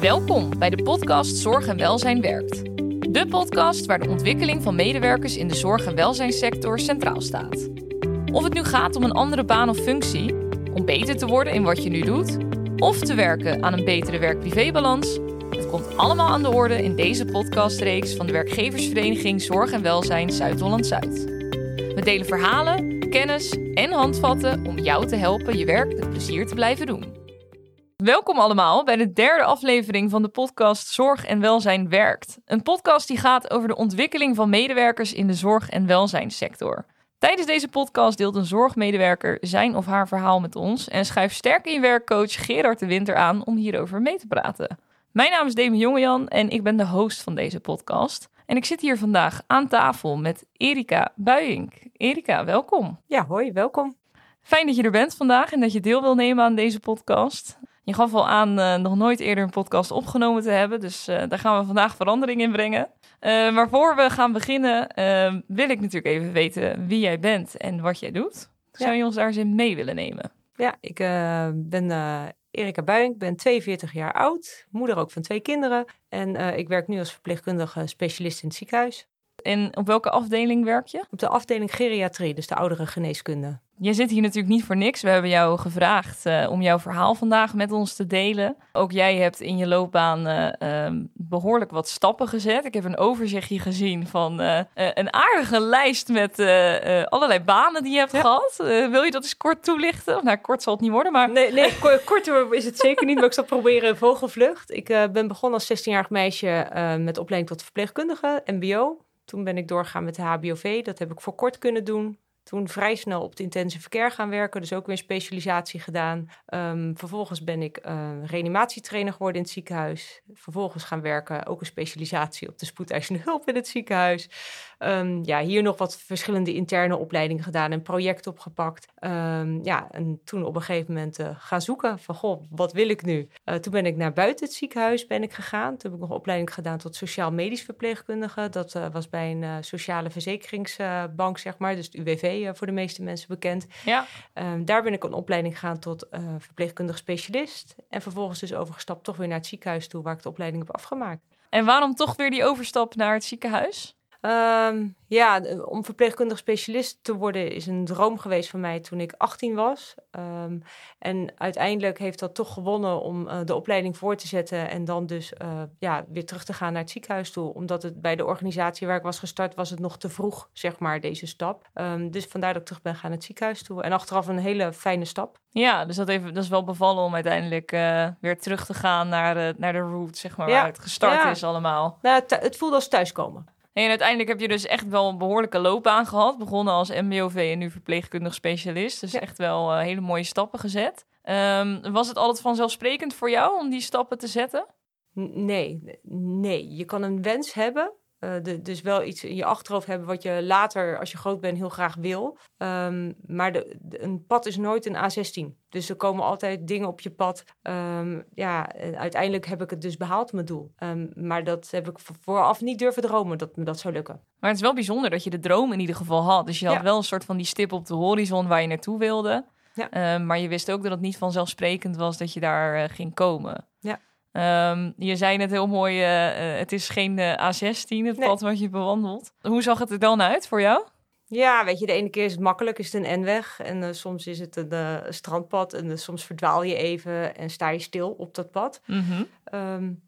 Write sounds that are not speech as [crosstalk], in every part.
Welkom bij de podcast Zorg en Welzijn Werkt. De podcast waar de ontwikkeling van medewerkers in de zorg- en welzijnssector centraal staat. Of het nu gaat om een andere baan of functie, om beter te worden in wat je nu doet, of te werken aan een betere werk-privébalans, het komt allemaal aan de orde in deze podcastreeks van de werkgeversvereniging Zorg en Welzijn Zuid-Holland-Zuid. We delen verhalen, kennis en handvatten om jou te helpen je werk met plezier te blijven doen. Welkom allemaal bij de derde aflevering van de podcast Zorg en Welzijn Werkt. Een podcast die gaat over de ontwikkeling van medewerkers in de zorg- en welzijnssector. Tijdens deze podcast deelt een zorgmedewerker zijn of haar verhaal met ons en schuift sterk in werkcoach Gerard de Winter aan om hierover mee te praten. Mijn naam is Demi Jongejan en ik ben de host van deze podcast. En ik zit hier vandaag aan tafel met Erika Buijink. Erika, welkom. Ja, hoi, welkom. Fijn dat je er bent vandaag en dat je deel wil nemen aan deze podcast. Je gaf al aan uh, nog nooit eerder een podcast opgenomen te hebben, dus uh, daar gaan we vandaag verandering in brengen. Uh, maar voor we gaan beginnen, wil ik natuurlijk even weten wie jij bent en wat jij doet. Zou je ons daar eens in mee willen nemen? Ja, ik ben Erika Buink, ben 42 jaar oud, moeder ook van twee kinderen. En ik werk nu als verpleegkundige specialist in het ziekenhuis. En op welke afdeling werk je? Op de afdeling geriatrie, dus de oudere geneeskunde. Je zit hier natuurlijk niet voor niks. We hebben jou gevraagd uh, om jouw verhaal vandaag met ons te delen. Ook jij hebt in je loopbaan uh, um, behoorlijk wat stappen gezet. Ik heb een overzichtje gezien van uh, een aardige lijst met allerlei banen die je hebt ja. gehad. wil je dat eens kort toelichten? Nou, kort zal het niet worden, maar... Nee, nee kort is het zeker niet, maar ik zal proberen vogelvlucht. Ik ben begonnen als 16-jarig meisje met opleiding tot verpleegkundige, mbo. Toen ben ik doorgegaan met de HBOV. Dat heb ik voor kort kunnen doen. Toen vrij snel op het intensive care gaan werken, dus ook weer specialisatie gedaan. Um, vervolgens ben ik uh, reanimatietrainer geworden in het ziekenhuis. Vervolgens gaan werken, ook een specialisatie op de spoedeisende hulp in het ziekenhuis. Um, ja, hier nog wat verschillende interne opleidingen gedaan en projecten opgepakt. Um, ja, en toen op een gegeven moment uh, gaan zoeken van, goh, wat wil ik nu? Uh, toen ben ik naar buiten het ziekenhuis ben ik gegaan. Toen heb ik nog opleiding gedaan tot sociaal-medisch verpleegkundige. Dat was bij een sociale verzekeringsbank, zeg maar, dus het UWV voor de meeste mensen bekend. Ja. Um, daar ben ik een opleiding gegaan tot verpleegkundig specialist. En vervolgens dus overgestapt toch weer naar het ziekenhuis toe, waar ik de opleiding heb afgemaakt. En waarom toch weer die overstap naar het ziekenhuis? Um, ja, om verpleegkundig specialist te worden is een droom geweest van mij toen ik 18 was. Um, en uiteindelijk heeft dat toch gewonnen om uh, de opleiding voor te zetten en dan dus uh, ja, weer terug te gaan naar het ziekenhuis toe. Omdat het bij de organisatie waar ik was gestart, was het nog te vroeg, zeg maar, deze stap. Um, dus vandaar dat ik terug ben gaan naar het ziekenhuis toe. En achteraf een hele fijne stap. Ja, dus dat, even, dat is wel bevallen om uiteindelijk uh, weer terug te gaan naar de, naar de route, zeg maar, ja. waar het gestart ja. is allemaal. Nou, het, het voelde als thuiskomen. En uiteindelijk heb je dus echt wel een behoorlijke loopbaan gehad. Begonnen als MBOV en nu verpleegkundig specialist. Dus ja. echt wel uh, hele mooie stappen gezet. Um, was het altijd vanzelfsprekend voor jou om die stappen te zetten? Nee, nee. Je kan een wens hebben. Uh, de, dus wel iets in je achterhoofd hebben wat je later, als je groot bent, heel graag wil. Um, maar de, de, een pad is nooit een A16. Dus er komen altijd dingen op je pad. Um, ja, uiteindelijk heb ik het dus behaald, mijn doel. Um, maar dat heb ik vooraf niet durven dromen dat me dat zou lukken. Maar het is wel bijzonder dat je de droom in ieder geval had. Dus je had ja. wel een soort van die stip op de horizon waar je naartoe wilde. Ja. maar je wist ook dat het niet vanzelfsprekend was dat je daar uh, ging komen. Um, je zei net heel mooi, uh, uh, het is geen uh, A16, het nee. pad wat je bewandelt. Hoe zag het er dan uit voor jou? Ja, weet je, de ene keer is het makkelijk, is het een N-weg. En soms is het een strandpad. En soms verdwaal je even en sta je stil op dat pad. Mm -hmm. um,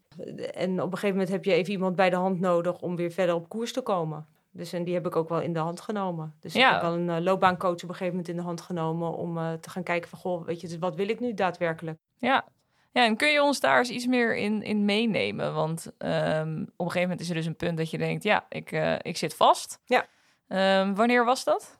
en op een gegeven moment heb je even iemand bij de hand nodig om weer verder op koers te komen. Dus en die heb ik ook wel in de hand genomen. Dus ja. ik heb wel een uh, loopbaancoach op een gegeven moment in de hand genomen om uh, te gaan kijken van, goh, weet je, dus wat wil ik nu daadwerkelijk? Ja, ja, en kun je ons daar eens iets meer in, in meenemen? Want um, op een gegeven moment is er dus een punt dat je denkt, ja, ik, uh, ik zit vast. Ja. Um, wanneer was dat?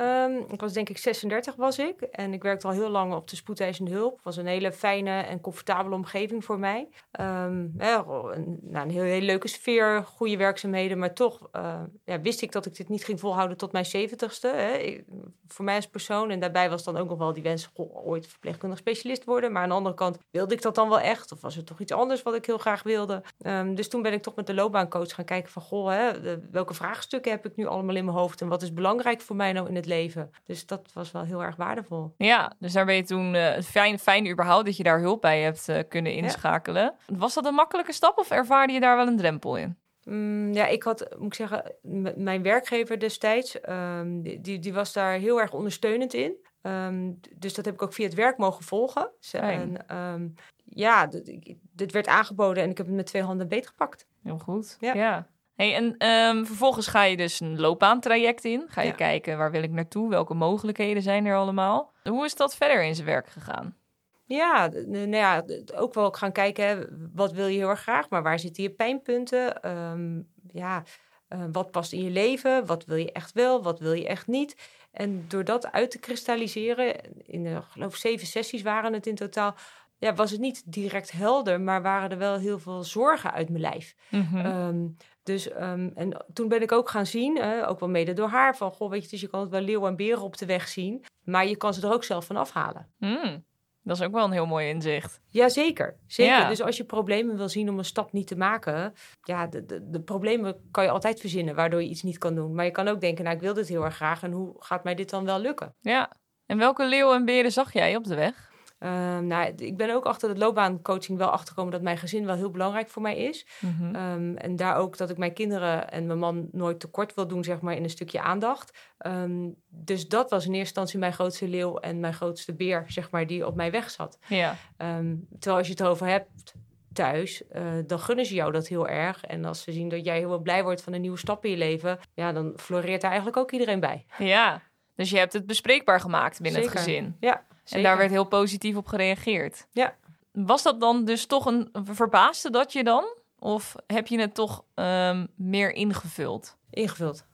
Um, ik was denk ik 36 was ik en ik werkte al heel lang op de spoedeisende hulp. Het was een hele fijne en comfortabele omgeving voor mij. Um, een, nou, een heel, heel leuke sfeer, goede werkzaamheden, maar toch uh, ja, wist ik dat ik dit niet ging volhouden tot mijn 70ste. Hè. Voor mij als persoon en daarbij was dan ook nog wel die wens goh, ooit verpleegkundig specialist worden. Maar aan de andere kant wilde ik dat dan wel echt of was er toch iets anders wat ik heel graag wilde. Um, dus toen ben ik toch met de loopbaancoach gaan kijken van goh, hè, welke vraagstukken heb ik nu allemaal in mijn hoofd en wat is belangrijk voor mij nou in het leven. Dus dat was wel heel erg waardevol. Ja, dus daar ben je toen uh, fijn, fijn überhaupt dat je daar hulp bij hebt uh, kunnen inschakelen. Was dat een makkelijke stap of ervaarde je daar wel een drempel in? Mm, ja, ik had, moet ik zeggen, mijn werkgever destijds, um, die, die was daar heel erg ondersteunend in. Um, dus dat heb ik ook via het werk mogen volgen. En um, ja, dit werd aangeboden en ik heb het met twee handen beetgepakt. Heel goed. Ja. ja. Hey, en um, vervolgens ga je dus een loopbaantraject in. Ga je ja. kijken waar wil ik naartoe, welke mogelijkheden zijn er allemaal. Hoe is dat verder in zijn werk gegaan? Ja, nou ja, ook wel gaan kijken, hè, wat wil je heel erg graag, maar waar zitten je pijnpunten? Um, ja, uh, wat past in je leven? Wat wil je echt wel? Wat wil je echt niet? En door dat uit te kristalliseren, in de geloof zeven sessies waren het in totaal, ja, was het niet direct helder, maar waren er wel heel veel zorgen uit mijn lijf. Mm -hmm. dus um, en toen ben ik ook gaan zien, uh, ook wel mede door haar, van goh, weet je, dus je kan het wel leeuwen en beren op de weg zien, maar je kan ze er ook zelf van afhalen. Mm. Dat is ook wel een heel mooi inzicht. Jazeker, zeker. Ja. Dus als je problemen wil zien om een stap niet te maken, ja, de, de, de, problemen kan je altijd verzinnen waardoor je iets niet kan doen. Maar je kan ook denken, nou, ik wil dit heel erg graag en hoe gaat mij dit dan wel lukken? Ja. En welke leeuwen en beren zag jij op de weg? Um, nou, ik ben ook achter de loopbaancoaching wel achtergekomen dat mijn gezin wel heel belangrijk voor mij is. Mm -hmm. um, en daar ook dat ik mijn kinderen en mijn man nooit tekort wil doen, zeg maar, in een stukje aandacht. Um, dus dat was in eerste instantie mijn grootste leeuw en mijn grootste beer, zeg maar, die op mijn weg zat. Ja. terwijl als je het erover hebt thuis, uh, dan gunnen ze jou dat heel erg. En als ze zien dat jij heel blij wordt van een nieuwe stap in je leven, ja, dan floreert daar eigenlijk ook iedereen bij. Ja, dus je hebt het bespreekbaar gemaakt binnen Zeker. het gezin. Ja. En daar werd heel positief op gereageerd. Ja. Was dat dan dus toch een verbaasde dat je dan? Of heb je het toch um, meer ingevuld? Ingevuld,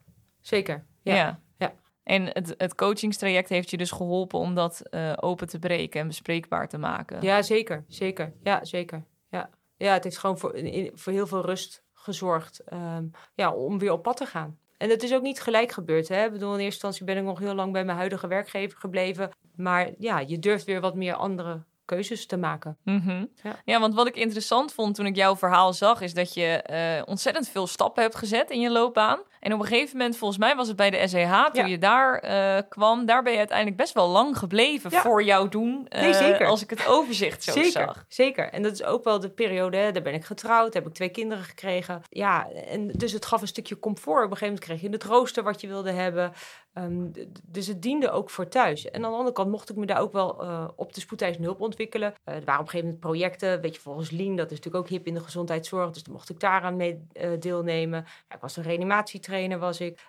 zeker. Ja. ja. ja. En het, het coachingstraject heeft je dus geholpen om dat uh, open te breken en bespreekbaar te maken. Ja, zeker. Zeker. Ja, zeker. Ja, ja het heeft gewoon voor, voor heel veel rust gezorgd um, ja, om weer op pad te gaan. En het is ook niet gelijk gebeurd. Hè? Ik bedoel, in eerste instantie ben ik nog heel lang bij mijn huidige werkgever gebleven. Maar ja, je durft weer wat meer andere keuzes te maken. Mm -hmm. ja. ja. want wat ik interessant vond toen ik jouw verhaal zag, is dat je uh, ontzettend veel stappen hebt gezet in je loopbaan. En op een gegeven moment, volgens mij was het bij de SEH, toen ja. je daar uh, kwam, daar ben je uiteindelijk best wel lang gebleven ja. voor jou doen. Uh, nee, zeker. Als ik het overzicht zo zeker, zag. Zeker. En dat is ook wel de periode, hè, daar ben ik getrouwd, heb ik twee kinderen gekregen. Ja, en dus het gaf een stukje comfort. Op een gegeven moment kreeg je het rooster wat je wilde hebben. Um, dus het diende ook voor thuis. En aan de andere kant mocht ik me daar ook wel uh, op de spoedeisende hulp ontwikkelen. Er waren op een gegeven moment projecten, weet je, volgens Lean, dat is natuurlijk ook hip in de gezondheidszorg. Dus dan mocht ik daaraan mee deelnemen. Ja, ik was een reanimatietrainer, was ik.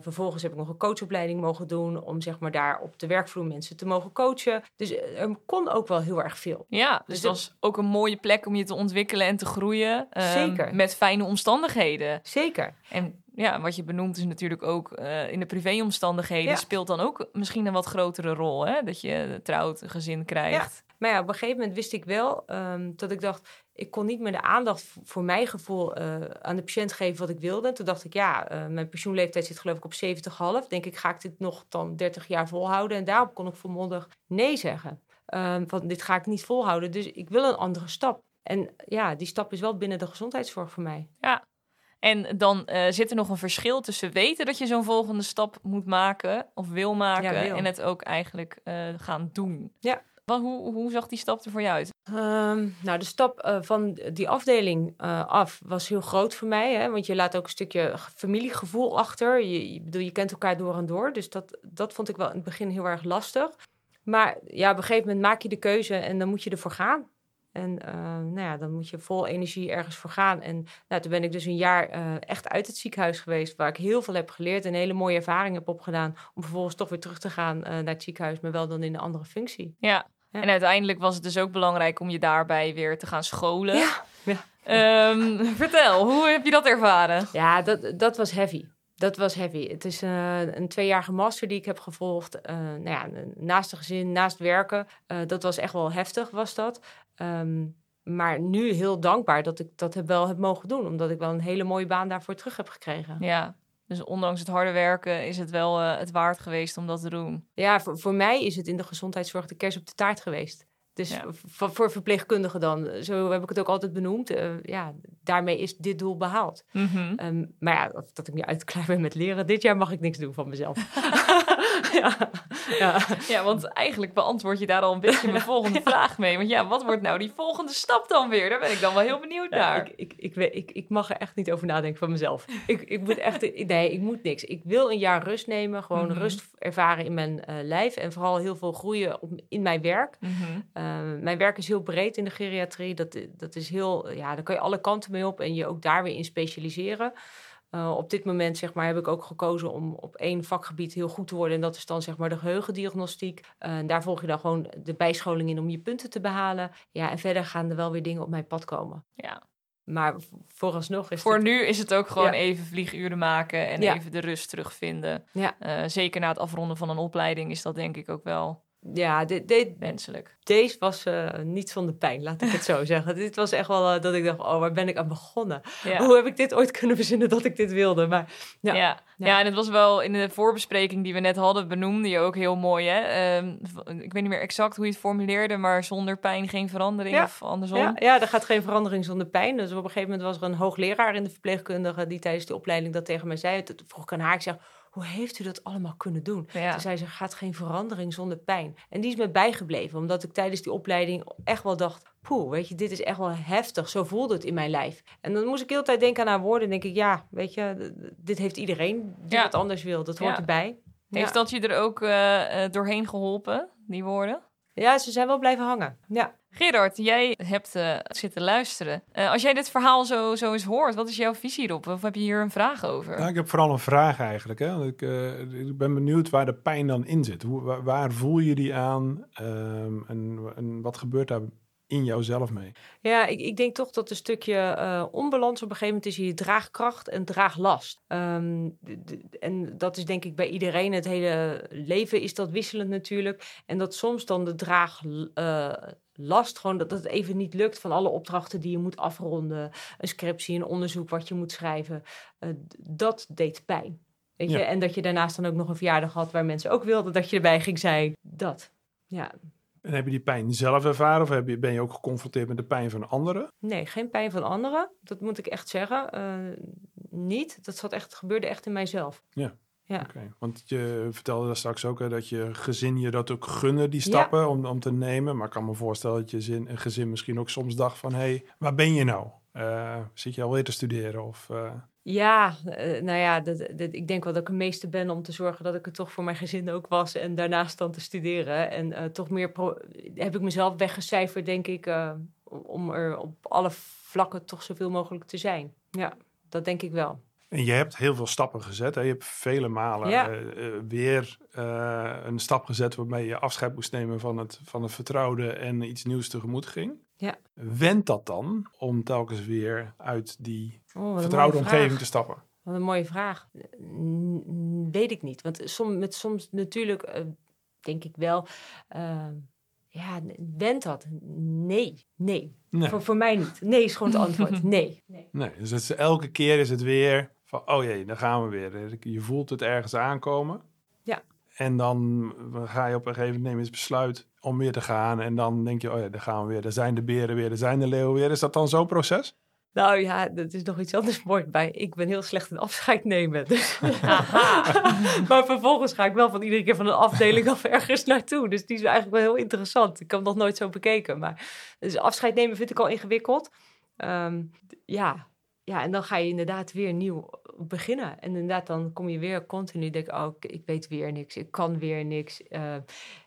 vervolgens heb ik nog een coachopleiding mogen doen om zeg maar daar op de werkvloer mensen te mogen coachen. Dus er kon ook wel heel erg veel. Ja, dus, dus het was ook een mooie plek om je te ontwikkelen en te groeien. Zeker. Met fijne omstandigheden. Zeker. En ja, wat je benoemt is natuurlijk ook uh, in de privéomstandigheden ja. speelt dan ook misschien een wat grotere rol. Hè? Dat je trouwt, een gezin krijgt. Ja. Maar ja, op een gegeven moment wist ik wel um, dat ik dacht, ik kon niet meer de aandacht voor mijn gevoel uh, aan de patiënt geven wat ik wilde. Toen dacht ik, ja, uh, mijn pensioenleeftijd zit geloof ik op 70,5. Denk ik, ga ik dit nog dan 30 jaar volhouden? En daarop kon ik volmondig nee zeggen. Um, van dit ga ik niet volhouden, dus ik wil een andere stap. En ja, die stap is wel binnen de gezondheidszorg voor mij. Ja, en dan uh, zit er nog een verschil tussen weten dat je zo'n volgende stap moet maken of wil maken ja, wil. en het ook eigenlijk gaan doen. Ja. Wat, hoe, hoe zag die stap er voor je uit? Um, nou, de stap uh, van die afdeling af was heel groot voor mij. Hè, want je laat ook een stukje familiegevoel achter. Je, je, bedoel, je kent elkaar door en door. Dus dat, dat vond ik wel in het begin heel erg lastig. Maar ja, op een gegeven moment maak je de keuze en dan moet je ervoor gaan. En uh, nou ja, dan moet je vol energie ergens voor gaan. En nou, toen ben ik dus een jaar uh, echt uit het ziekenhuis geweest, waar ik heel veel heb geleerd en hele mooie ervaring heb opgedaan. Om vervolgens toch weer terug te gaan uh, naar het ziekenhuis, maar wel dan in een andere functie. Ja. Ja. en uiteindelijk was het dus ook belangrijk om je daarbij weer te gaan scholen. Ja. ja. Um, vertel, hoe heb je dat ervaren? Ja, dat, dat was heavy. Dat was heavy. Het is uh, een tweejarige master die ik heb gevolgd. Uh, nou ja, naast de gezin, naast werken. Uh, dat was echt wel heftig, was dat. Um, maar nu heel dankbaar dat ik dat heb wel heb mogen doen. Omdat ik wel een hele mooie baan daarvoor terug heb gekregen. Ja, dus ondanks het harde werken is het wel het waard geweest om dat te doen. Ja, voor, voor mij is het in de gezondheidszorg de kers op de taart geweest. Dus Ja. voor, verpleegkundigen dan, zo heb ik het ook altijd benoemd. eh, ja, daarmee is dit doel behaald. Mhm. Ehm, maar ja, dat ik nu uitklaar ben met leren. Dit jaar mag ik niks doen van mezelf. [laughs] [laughs] ja, ja. Ja, want eigenlijk beantwoord je daar al een beetje mijn [laughs] volgende vraag mee. Want ja, wat wordt nou die volgende stap dan weer? Daar ben ik dan wel heel benieuwd naar. ik, ik, ik, weet- ik, ik mag er echt niet over nadenken van mezelf. Ik, ik moet echt, nee, ik moet niks. Ik wil een jaar rust nemen, gewoon Mhm. rust ervaren in mijn eh, lijf en vooral heel veel groeien op, in mijn werk. Uh, mijn werk is heel breed in de geriatrie. Dat, dat is heel, ja, daar kan je alle kanten mee op en je ook daar weer in specialiseren. Uh, op dit moment zeg maar, heb ik ook gekozen om op één vakgebied heel goed te worden. En dat is dan zeg maar de geheugendiagnostiek. Uh, en daar volg je dan gewoon de bijscholing in om je punten te behalen. Ja, en verder gaan er wel weer dingen op mijn pad komen. Ja. Maar vooralsnog is Voor het... nu is het ook gewoon Ja. even vlieguren maken en Ja. even de rust terugvinden. Ja. Eh, zeker na het afronden van een opleiding is dat denk ik ook wel Ja, dit, dit, wenselijk. deze was uh, niet zonder pijn, laat ik het zo [laughs] zeggen. Dit was echt wel uh, dat ik dacht, oh, waar ben ik aan begonnen? Ja. Hoe heb ik dit ooit kunnen verzinnen dat ik dit wilde? Maar Ja. ja, Ja. Ja. en het was wel in de voorbespreking die we net hadden, benoemde je ook heel mooi. Hè? Ehm, ik weet niet meer exact hoe je het formuleerde, maar zonder pijn geen verandering Ja. of andersom. Ja, ja, er gaat geen verandering zonder pijn. Dus op een gegeven moment was er een hoogleraar in de verpleegkundige die tijdens de opleiding dat tegen mij zei. Toen vroeg ik aan haar, ik zeg, hoe heeft u dat allemaal kunnen doen? Ja. Toen zei ze, gaat geen verandering zonder pijn. En die is me bijgebleven, omdat ik tijdens die opleiding echt wel dacht, poeh, weet je, dit is echt wel heftig. Zo voelde het in mijn lijf. En dan moest ik heel de tijd denken aan haar woorden. En denk ik, ja, weet je, dit heeft iedereen die Ja. wat anders wil. Dat hoort Ja. erbij. Heeft dat je er ook eh, eh, doorheen geholpen, die woorden? ja, ze zijn wel blijven hangen. Ja. Gerard, jij hebt eh, zitten luisteren. Eh, als jij dit verhaal zo, zo eens hoort, wat is jouw visie erop? Of heb je hier een vraag over? Nou, ik heb vooral een vraag eigenlijk. Hè? Want Ik, eh, ik ben benieuwd waar de pijn dan in zit. Hoe, waar, waar voel je die aan? Ehm, en, en wat gebeurt daar in jouzelf mee? Ja, ik, ik denk toch dat een stukje eh, onbalans op een gegeven moment is hier draagkracht en draaglast. Ehm, en dat is denk ik bij iedereen. Het hele leven is dat wisselend natuurlijk. En dat soms dan de draaglast, gewoon dat, het even niet lukt van alle opdrachten die je moet afronden. Een scriptie, een onderzoek wat je moet schrijven. eh, dat deed pijn. Weet je? Ja. En dat je daarnaast dan ook nog een verjaardag had waar mensen ook wilden dat je erbij ging zijn. Dat. Ja, En heb je die pijn zelf ervaren of heb je, ben je ook geconfronteerd met de pijn van anderen? Nee, geen pijn van anderen. Dat moet ik echt zeggen. Eh, niet. Dat zat echt, gebeurde echt in mijzelf. Ja. Oké, Want je vertelde daar straks ook hè, dat je gezin je dat ook gunnen, die stappen om, om te nemen. Maar ik kan me voorstellen dat je zin, een gezin misschien ook soms dacht van... hé, hey, waar ben je nou? Eh, zit je alweer te studeren? Of, eh, Ja, eh, nou ja, dat, dat, ik denk wel dat ik een meester ben om te zorgen dat ik het toch voor mijn gezin ook was. En daarnaast dan te studeren. En toch meer heb ik mezelf weggecijferd, denk ik, om er op alle vlakken toch zoveel mogelijk te zijn. Ja, dat denk ik wel. En je hebt heel veel stappen gezet. Hè? Je hebt vele malen Ja. eh, eh, weer eh, een stap gezet waarmee je afscheid moest nemen van het, van het vertrouwde en iets nieuws tegemoet ging. Ja. Wendt dat dan om telkens weer uit die Oh, vertrouwde omgeving vraag. te stappen? Wat een mooie vraag. N- Weet ik niet. Want som, met soms natuurlijk denk ik wel. ja, went dat? Nee. Nee. Nee. Voor, voor mij niet. Nee is gewoon het antwoord. Nee. [laughs] nee. Nee, dus elke keer is het weer van, oh jee, dan gaan we weer. Je voelt het ergens aankomen. Ja. En dan ga je op een gegeven moment nemen besluit om weer te gaan. En dan denk je, oh ja, daar gaan we weer. Daar zijn de beren weer, daar zijn de leeuwen weer. Is dat dan zo'n proces? Nou ja, dat is nog iets anders mooi bij. Ik ben heel slecht in afscheid nemen. [laughs] Dus. [laughs] maar vervolgens ga ik wel van iedere keer van een afdeling of ergens naartoe. Dus die is eigenlijk wel heel interessant. Ik heb hem nog nooit zo bekeken. Maar dus afscheid nemen vind ik al ingewikkeld. Ehm, ja. Ja, en dan ga je inderdaad weer nieuw beginnen. En inderdaad, dan kom je weer continu denk oh, ik, ik weet weer niks. Ik kan weer niks. Eh,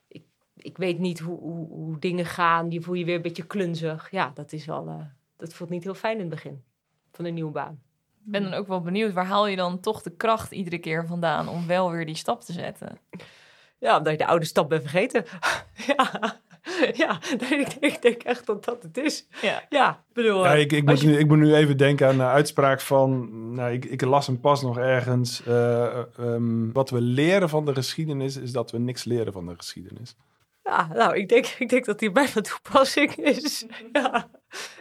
ik, ik weet niet hoe, hoe, hoe dingen gaan. Je voel je weer een beetje klunzig. Ja, dat is wel... eh, dat voelt niet heel fijn in het begin van een nieuwe baan. Ik ben dan ook wel benieuwd, waar haal je dan toch de kracht iedere keer vandaan om wel weer die stap te zetten? Ja, omdat je de oude stap bent vergeten. [laughs] ja, [laughs] ja nee, ik, denk, ik denk echt dat dat het is. Ja. Ja, ik bedoel... Ja, ik, ik, moet nu, ik moet nu even denken aan de uitspraak van... Nou, ik, ik las hem pas nog ergens. eh, ehm, wat we leren van de geschiedenis is dat we niks leren van de geschiedenis. Ja, nou, ik denk, ik denk dat die bij van toepassing is. [laughs] ja.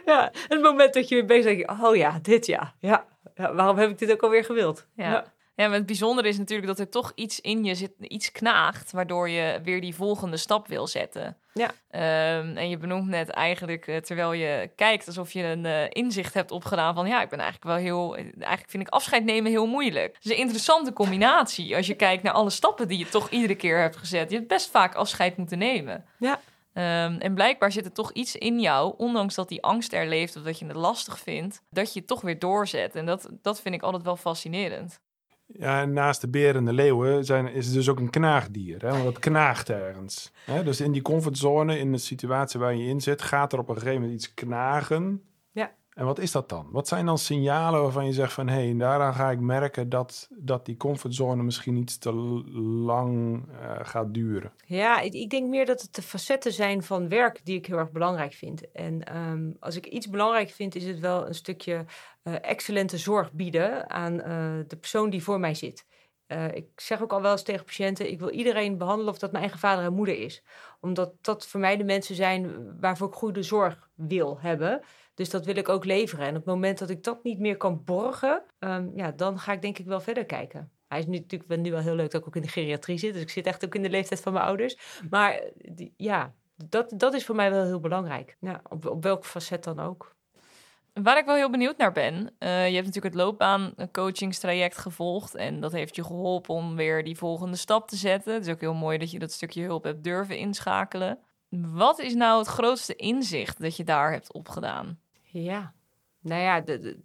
ja, het moment dat je weer bezig bent, denk je, oh ja, dit ja. ja. ja. Waarom heb ik dit ook alweer gewild? Ja. Ja, maar het bijzondere is natuurlijk dat er toch iets in je zit, iets knaagt, waardoor je weer die volgende stap wil zetten. Ja. Ehm, en je benoemt net eigenlijk, eh, terwijl je kijkt, alsof je een eh, inzicht hebt opgedaan van, ja, ik ben eigenlijk wel heel, eigenlijk vind ik afscheid nemen heel moeilijk. Het is een interessante combinatie als je kijkt naar alle stappen die je toch iedere keer hebt gezet. Je hebt best vaak afscheid moeten nemen. Ja. Ehm, en blijkbaar zit er toch iets in jou, ondanks dat die angst er leeft of dat je het lastig vindt, dat je het toch weer doorzet. En dat, dat vind ik altijd wel fascinerend. Ja, en naast de beren en de leeuwen zijn, is het dus ook een knaagdier. Hè? Want het knaagt ergens. Hè? Dus in die comfortzone, in de situatie waar je in zit, gaat er op een gegeven moment iets knagen. En wat is dat dan? Wat zijn dan signalen waarvan je zegt van... hé, hey, daaraan ga ik merken dat, dat die comfortzone misschien iets te lang uh, gaat duren? Ja, ik, ik, denk meer dat het de facetten zijn van werk die ik heel erg belangrijk vind. En um, als ik iets belangrijk vind, is het wel een stukje uh, excellente zorg bieden aan uh, de persoon die voor mij zit. Ik zeg ook al wel eens tegen patiënten: ik wil iedereen behandelen of dat mijn eigen vader en moeder is. Omdat dat voor mij de mensen zijn waarvoor ik goede zorg wil hebben. Dus dat wil ik ook leveren. En op het moment dat ik dat niet meer kan borgen, um, ja, dan ga ik denk ik wel verder kijken. Hij is nu natuurlijk nu wel heel leuk dat ik ook in de geriatrie zit. Dus ik zit echt ook in de leeftijd van mijn ouders. Maar die, ja, dat, dat is voor mij wel heel belangrijk. Ja, op, op welk facet dan ook. Waar ik wel heel benieuwd naar ben. Uh, je hebt natuurlijk het loopbaan-coachingstraject gevolgd. En dat heeft je geholpen om weer die volgende stap te zetten. Het is ook heel mooi dat je dat stukje hulp hebt durven inschakelen. Wat is nou het grootste inzicht dat je daar hebt opgedaan? Ja, nou ja, de, de,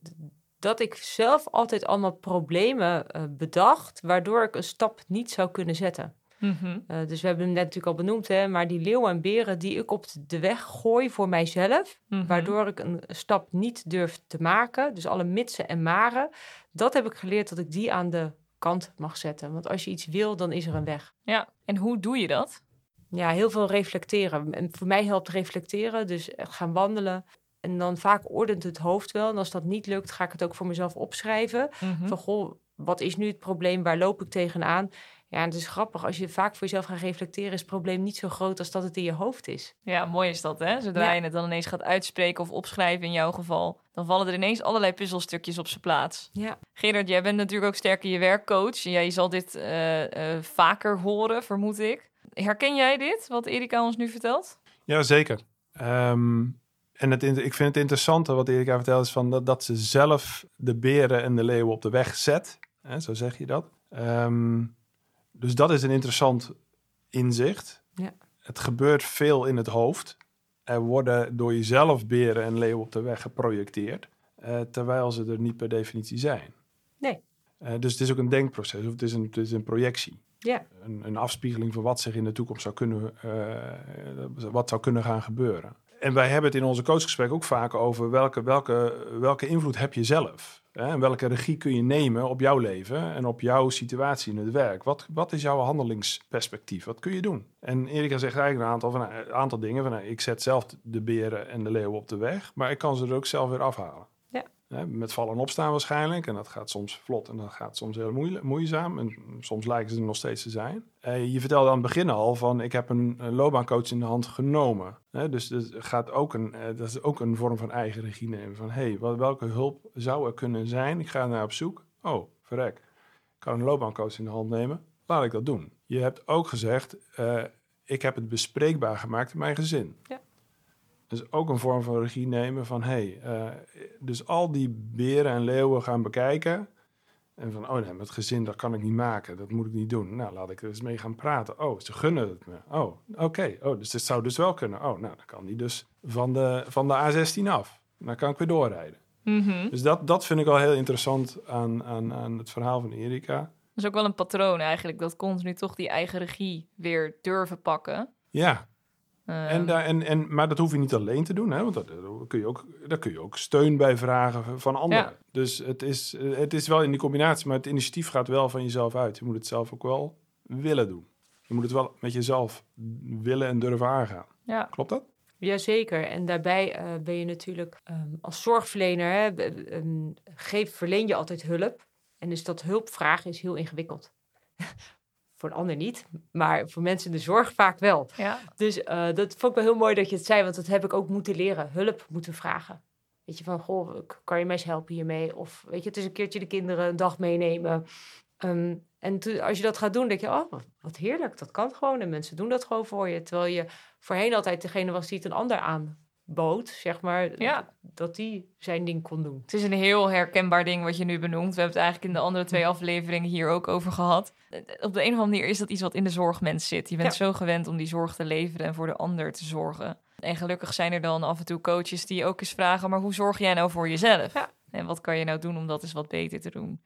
dat ik zelf altijd allemaal problemen uh, bedacht, waardoor ik een stap niet zou kunnen zetten. Mm -hmm. uh, dus we hebben hem net natuurlijk al benoemd, hè, maar die leeuwen en beren die ik op de weg gooi voor mijzelf, mm -hmm. waardoor ik een stap niet durf te maken, dus alle mitsen en maren, dat heb ik geleerd dat ik die aan de kant mag zetten. Want als je iets wil, dan is er een weg. Ja, en hoe doe je dat? Ja, heel veel reflecteren. En voor mij helpt reflecteren, dus gaan wandelen, en dan vaak ordent het hoofd wel. En als dat niet lukt, ga ik het ook voor mezelf opschrijven. Mm -hmm. Van goh, wat is nu het probleem? Waar loop ik tegenaan? Ja, en het is grappig. Als je vaak voor jezelf gaat reflecteren, is het probleem niet zo groot als dat het in je hoofd is. Ja, mooi is dat, hè? Zodra ja. je het dan ineens gaat uitspreken of opschrijven in jouw geval, dan vallen er ineens allerlei puzzelstukjes op zijn plaats. Ja. Gerard, jij bent natuurlijk ook sterk in je werkcoach. Jij zal dit uh, uh, vaker horen, vermoed ik. Herken jij dit, wat Erika ons nu vertelt? Ja, zeker. Um... En het, ik vind het interessante wat Erika vertelt is van dat, dat ze zelf de beren en de leeuwen op de weg zet. Hè, zo zeg je dat. Um, dus dat is een interessant inzicht. Ja. Het gebeurt veel in het hoofd. Er worden door jezelf beren en leeuwen op de weg geprojecteerd. Uh, terwijl ze er niet per definitie zijn. Nee. Uh, dus het is ook een denkproces of het is een, het is een projectie. Ja. Een, een afspiegeling van wat zich in de toekomst zou kunnen, uh, wat zou kunnen gaan gebeuren en wij hebben het in onze coachgesprek ook vaak over welke, welke, welke invloed heb je zelf? Hè? En welke regie kun je nemen op jouw leven en op jouw situatie in het werk? Wat, wat is jouw handelingsperspectief? Wat kun je doen? En Erika zegt eigenlijk een aantal, van, een aantal dingen. Van, ik zet zelf de beren en de leeuwen op de weg, maar ik kan ze er ook zelf weer afhalen. Hè? Met vallen en opstaan waarschijnlijk. En dat gaat soms vlot en dat gaat soms heel moeizaam. En soms lijken ze er nog steeds te zijn. Uh, je vertelde aan het begin al van ik heb een, loopbaancoach in de hand genomen. Hè? Dus dat, gaat ook een, uh, dat is ook een vorm van eigen regie nemen. Van hé, hey, welke hulp zou er kunnen zijn? Ik ga naar op zoek. Oh, verrek. Ik kan een loopbaancoach in de hand nemen. Laat ik dat doen. Je hebt ook gezegd, uh, ik heb het bespreekbaar gemaakt in mijn gezin. Ja. Dus ook een vorm van regie nemen van hé, hey, uh, dus al die beren en leeuwen gaan bekijken. En van, oh nee, met gezin, dat kan ik niet maken. Dat moet ik niet doen. Nou, laat ik er eens mee gaan praten. Oh, ze gunnen het me. Oh, oké. Okay. Oh, dus dit zou dus wel kunnen. Oh, nou, dan kan die dus van de, van de A16 af. Dan kan ik weer doorrijden. Mm -hmm. Dus dat, dat vind ik wel heel interessant aan, aan, aan het verhaal van Erika. Dat is ook wel een patroon eigenlijk. Dat continu toch die eigen regie weer durven pakken. Ja. En daar, en, en, maar dat hoef je niet alleen te doen, hè? want daar, kun je ook, daar kun je ook steun bij vragen van anderen. Ja. Dus het is, het is wel in die combinatie, maar het initiatief gaat wel van jezelf uit. Je moet het zelf ook wel willen doen. Je moet het wel met jezelf willen en durven aangaan. Ja. Klopt dat? Jazeker. En daarbij uh, ben je natuurlijk um, als zorgverlener, hè, um, geef, verleen je altijd hulp. En dus dat hulp vragen is heel ingewikkeld. [laughs] voor een ander niet, maar voor mensen in de zorg vaak wel. Ja. Dus uh, dat vond ik wel heel mooi dat je het zei, want dat heb ik ook moeten leren. Hulp moeten vragen. Weet je, van, goh, kan je mij eens helpen hiermee? Of weet je, het is een keertje de kinderen een dag meenemen. Ehm, en als je dat gaat doen, denk je, oh, wat heerlijk, dat kan gewoon. En mensen doen dat gewoon voor je. Terwijl je voorheen altijd degene was die het een ander aanbood, zeg maar, ja. dat die zijn ding kon doen. Het is een heel herkenbaar ding wat je nu benoemt. We hebben het eigenlijk in de andere twee afleveringen hier ook over gehad. Op de een of andere manier is dat iets wat in de zorgmens zit. Je bent zo gewend om die zorg te leveren en voor de ander te zorgen. En gelukkig zijn er dan af en toe coaches die ook eens vragen: maar hoe zorg jij nou voor jezelf? Ja. En wat kan je nou doen om dat eens wat beter te doen?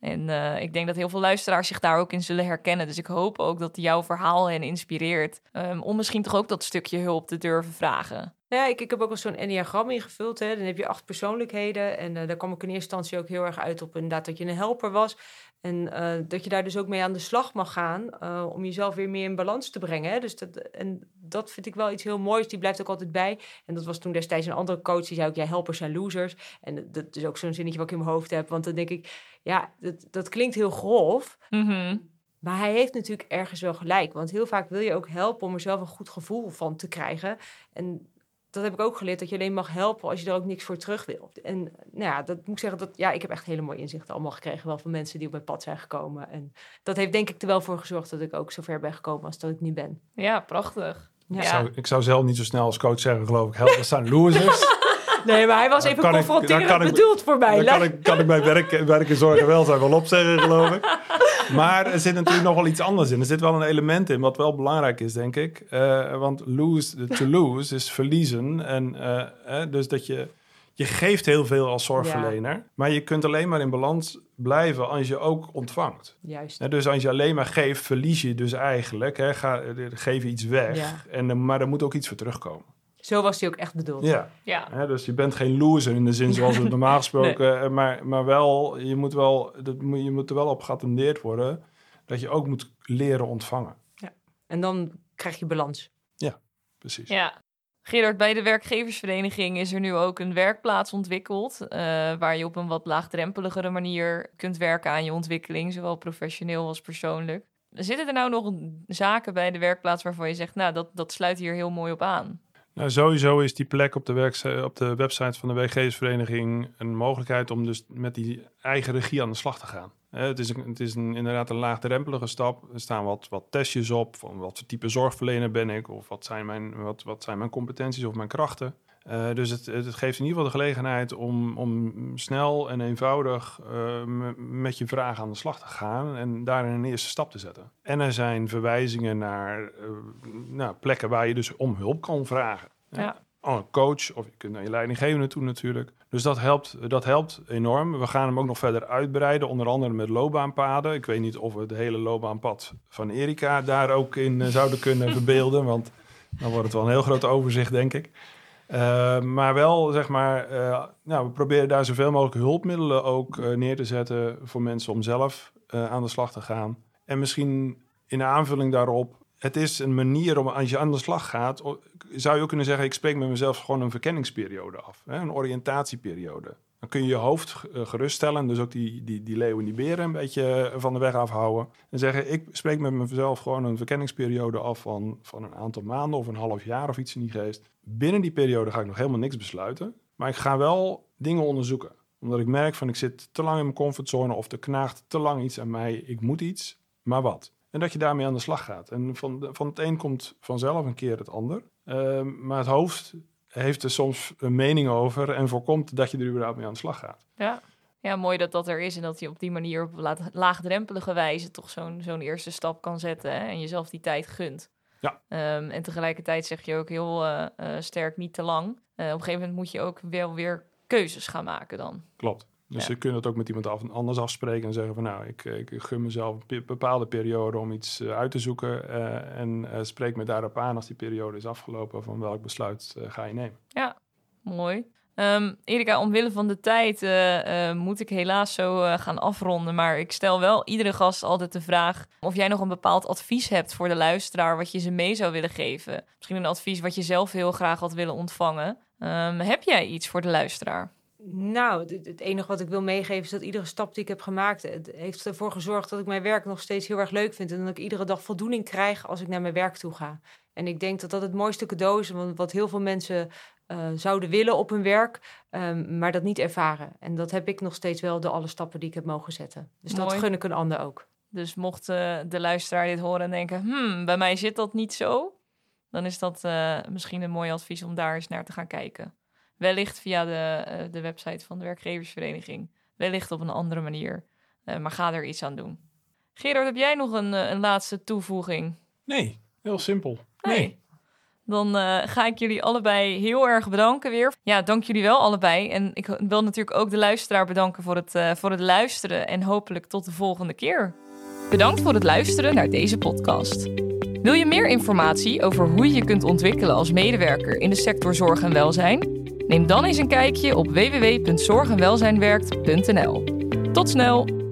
En uh, ik denk dat heel veel luisteraars zich daar ook in zullen herkennen. Dus ik hoop ook dat jouw verhaal hen inspireert. Um, om misschien toch ook dat stukje hulp te durven vragen. Ja, ik, ik heb ook al zo'n enneagram ingevuld. Hè. Dan heb je acht persoonlijkheden. En uh, daar kwam ik in eerste instantie ook heel erg uit op inderdaad dat je een helper was. En uh, dat je daar dus ook mee aan de slag mag gaan uh, om jezelf weer meer in balans te brengen. Hè? Dus dat, en dat vind ik wel iets heel moois. Die blijft ook altijd bij. En dat was toen destijds een andere coach die zei ook, ja, helpers zijn losers. En dat is ook zo'n zinnetje wat ik in mijn hoofd heb. Want dan denk ik, ja, dat, dat klinkt heel grof. Mm -hmm. Maar hij heeft natuurlijk ergens wel gelijk. Want heel vaak wil je ook helpen om er zelf een goed gevoel van te krijgen. En dat heb ik ook geleerd, dat je alleen mag helpen als je er ook niks voor terug wil. En nou ja, dat moet ik zeggen, dat, ja, ik heb echt hele mooie inzichten allemaal gekregen, wel van mensen die op mijn pad zijn gekomen. En dat heeft denk ik er wel voor gezorgd dat ik ook zo ver ben gekomen als dat ik nu ben. Ja, prachtig. Ja. Ik, zou, ik zou zelf niet zo snel als coach zeggen, geloof ik, helpers zijn losers. [laughs] Nee, maar hij was even confronterend bedoeld voor mij. Dan kan ik, kan ik mijn [laughs] werk, werk en zorg en welzijn wel opzeggen, geloof ik. Maar er zit natuurlijk nog wel iets anders in. Er zit wel een element in wat wel belangrijk is, denk ik. Uh, want lose, to lose is verliezen. En uh, dus dat je... Je geeft heel veel als zorgverlener, ja. maar je kunt alleen maar in balans blijven als je ook ontvangt. Juist. dus als je alleen maar geeft, verlies je dus eigenlijk. Hè, ga, geef je iets weg, Ja. en, maar er moet ook iets voor terugkomen. Zo was hij ook echt bedoeld. Ja. Dus je bent geen loser in de zin zoals het [laughs] normaal gesproken. maar, maar wel, je moet, wel dat moet, je moet er wel op geattendeerd worden dat je ook moet leren ontvangen. Ja. En dan krijg je balans. Ja, precies. Ja. Gerard, bij de werkgeversvereniging is er nu ook een werkplaats ontwikkeld. Uh, waar je op een wat laagdrempeligere manier kunt werken aan je ontwikkeling, zowel professioneel als persoonlijk. Zitten er nou nog zaken bij de werkplaats waarvan je zegt, nou, dat, dat sluit hier heel mooi op aan? Nou, sowieso is die plek op de, op de website van de werkgeversvereniging een mogelijkheid om dus met die eigen regie aan de slag te gaan. Het is, een, het is inderdaad een laagdrempelige stap. Er staan wat, wat testjes op van wat voor type zorgverlener ben ik of wat zijn mijn, wat, wat zijn mijn competenties of mijn krachten. Uh, dus het, het, geeft in ieder geval de gelegenheid om, om snel en eenvoudig uh, met je vraag aan de slag te gaan en daarin een eerste stap te zetten. En er zijn verwijzingen naar, naar plekken waar je dus om hulp kan vragen. Ja. Een coach of je kunt naar je leidinggevende toe natuurlijk. Dus dat helpt, dat helpt enorm. We gaan hem ook nog verder uitbreiden, onder andere met loopbaanpaden. Ik weet niet of we het hele loopbaanpad van Erika daar ook in zouden kunnen [laughs] verbeelden, want dan wordt het wel een heel groot overzicht, denk ik. Uh, maar wel, zeg maar, uh, nou, we proberen daar zoveel mogelijk hulpmiddelen ook uh, neer te zetten voor mensen om zelf aan de slag te gaan. En misschien in aanvulling daarop, het is een manier om, als je aan de slag gaat, zou je ook kunnen zeggen, ik spreek met mezelf gewoon een verkenningsperiode af, hè, een oriëntatieperiode. Dan kun je je hoofd geruststellen, dus ook die, die, die leeuwen en die beren een beetje van de weg afhouden. En zeggen, ik spreek met mezelf gewoon een verkenningsperiode af van, van een aantal maanden of een half jaar of iets in die geest. Binnen die periode ga ik nog helemaal niks besluiten, maar ik ga wel dingen onderzoeken. Omdat ik merk van ik zit te lang in mijn comfortzone of er knaagt te lang iets aan mij, ik moet iets, maar wat? En dat je daarmee aan de slag gaat. En van, van het een komt vanzelf een keer het ander. Uh, maar het hoofd heeft er soms een mening over en voorkomt dat je er überhaupt mee aan de slag gaat. Ja, ja mooi dat dat er is en dat je op die manier op laagdrempelige wijze toch zo'n zo'n eerste stap kan zetten hè? en jezelf die tijd gunt. Ja. Um, en tegelijkertijd zeg je ook heel uh, uh, sterk niet te lang. Uh, op een gegeven moment moet je ook wel weer keuzes gaan maken dan. Klopt. Dus Ja. je kunt het ook met iemand af, anders afspreken en zeggen van nou, ik, ik gun mezelf een bepaalde periode om iets eh, uit te zoeken. eh, en eh, spreek me daarop aan als die periode is afgelopen van welk besluit ga je nemen. Mooi. Ehm Erika, omwille van de tijd moet ik helaas zo gaan afronden. Maar ik stel wel iedere gast altijd de vraag of jij nog een bepaald advies hebt voor de luisteraar wat je ze mee zou willen geven. Misschien een advies wat je zelf heel graag had willen ontvangen. Ehm, heb jij iets voor de luisteraar? Nou, het, enige wat ik wil meegeven is dat iedere stap die ik heb gemaakt, het heeft ervoor gezorgd dat ik mijn werk nog steeds heel erg leuk vind. En dat ik iedere dag voldoening krijg als ik naar mijn werk toe ga. En ik denk dat dat het mooiste cadeau is, want wat heel veel mensen zouden willen op hun werk, ehm, maar dat niet ervaren. En dat heb ik nog steeds wel door alle stappen die ik heb mogen zetten. Dus dat gun ik een ander ook. Dus mocht de luisteraar dit horen en denken, hmm, bij mij zit dat niet zo, dan is dat misschien een mooi advies om daar eens naar te gaan kijken. Wellicht via de, de website van de werkgeversvereniging, wellicht op een andere manier. maar ga er iets aan doen. Gerard, heb jij nog een, een laatste toevoeging? Nee, heel simpel. Nee. Dan uh, ga ik jullie allebei heel erg bedanken weer. Ja, dank jullie wel allebei. En ik wil natuurlijk ook de luisteraar bedanken voor het, uh, voor het luisteren. En hopelijk tot de volgende keer. Bedankt voor het luisteren naar deze podcast. Wil je meer informatie over hoe je je kunt ontwikkelen als medewerker in de sector zorg en welzijn? Neem dan eens een kijkje op www.zorgenwelzijnwerkt.nl. Tot snel!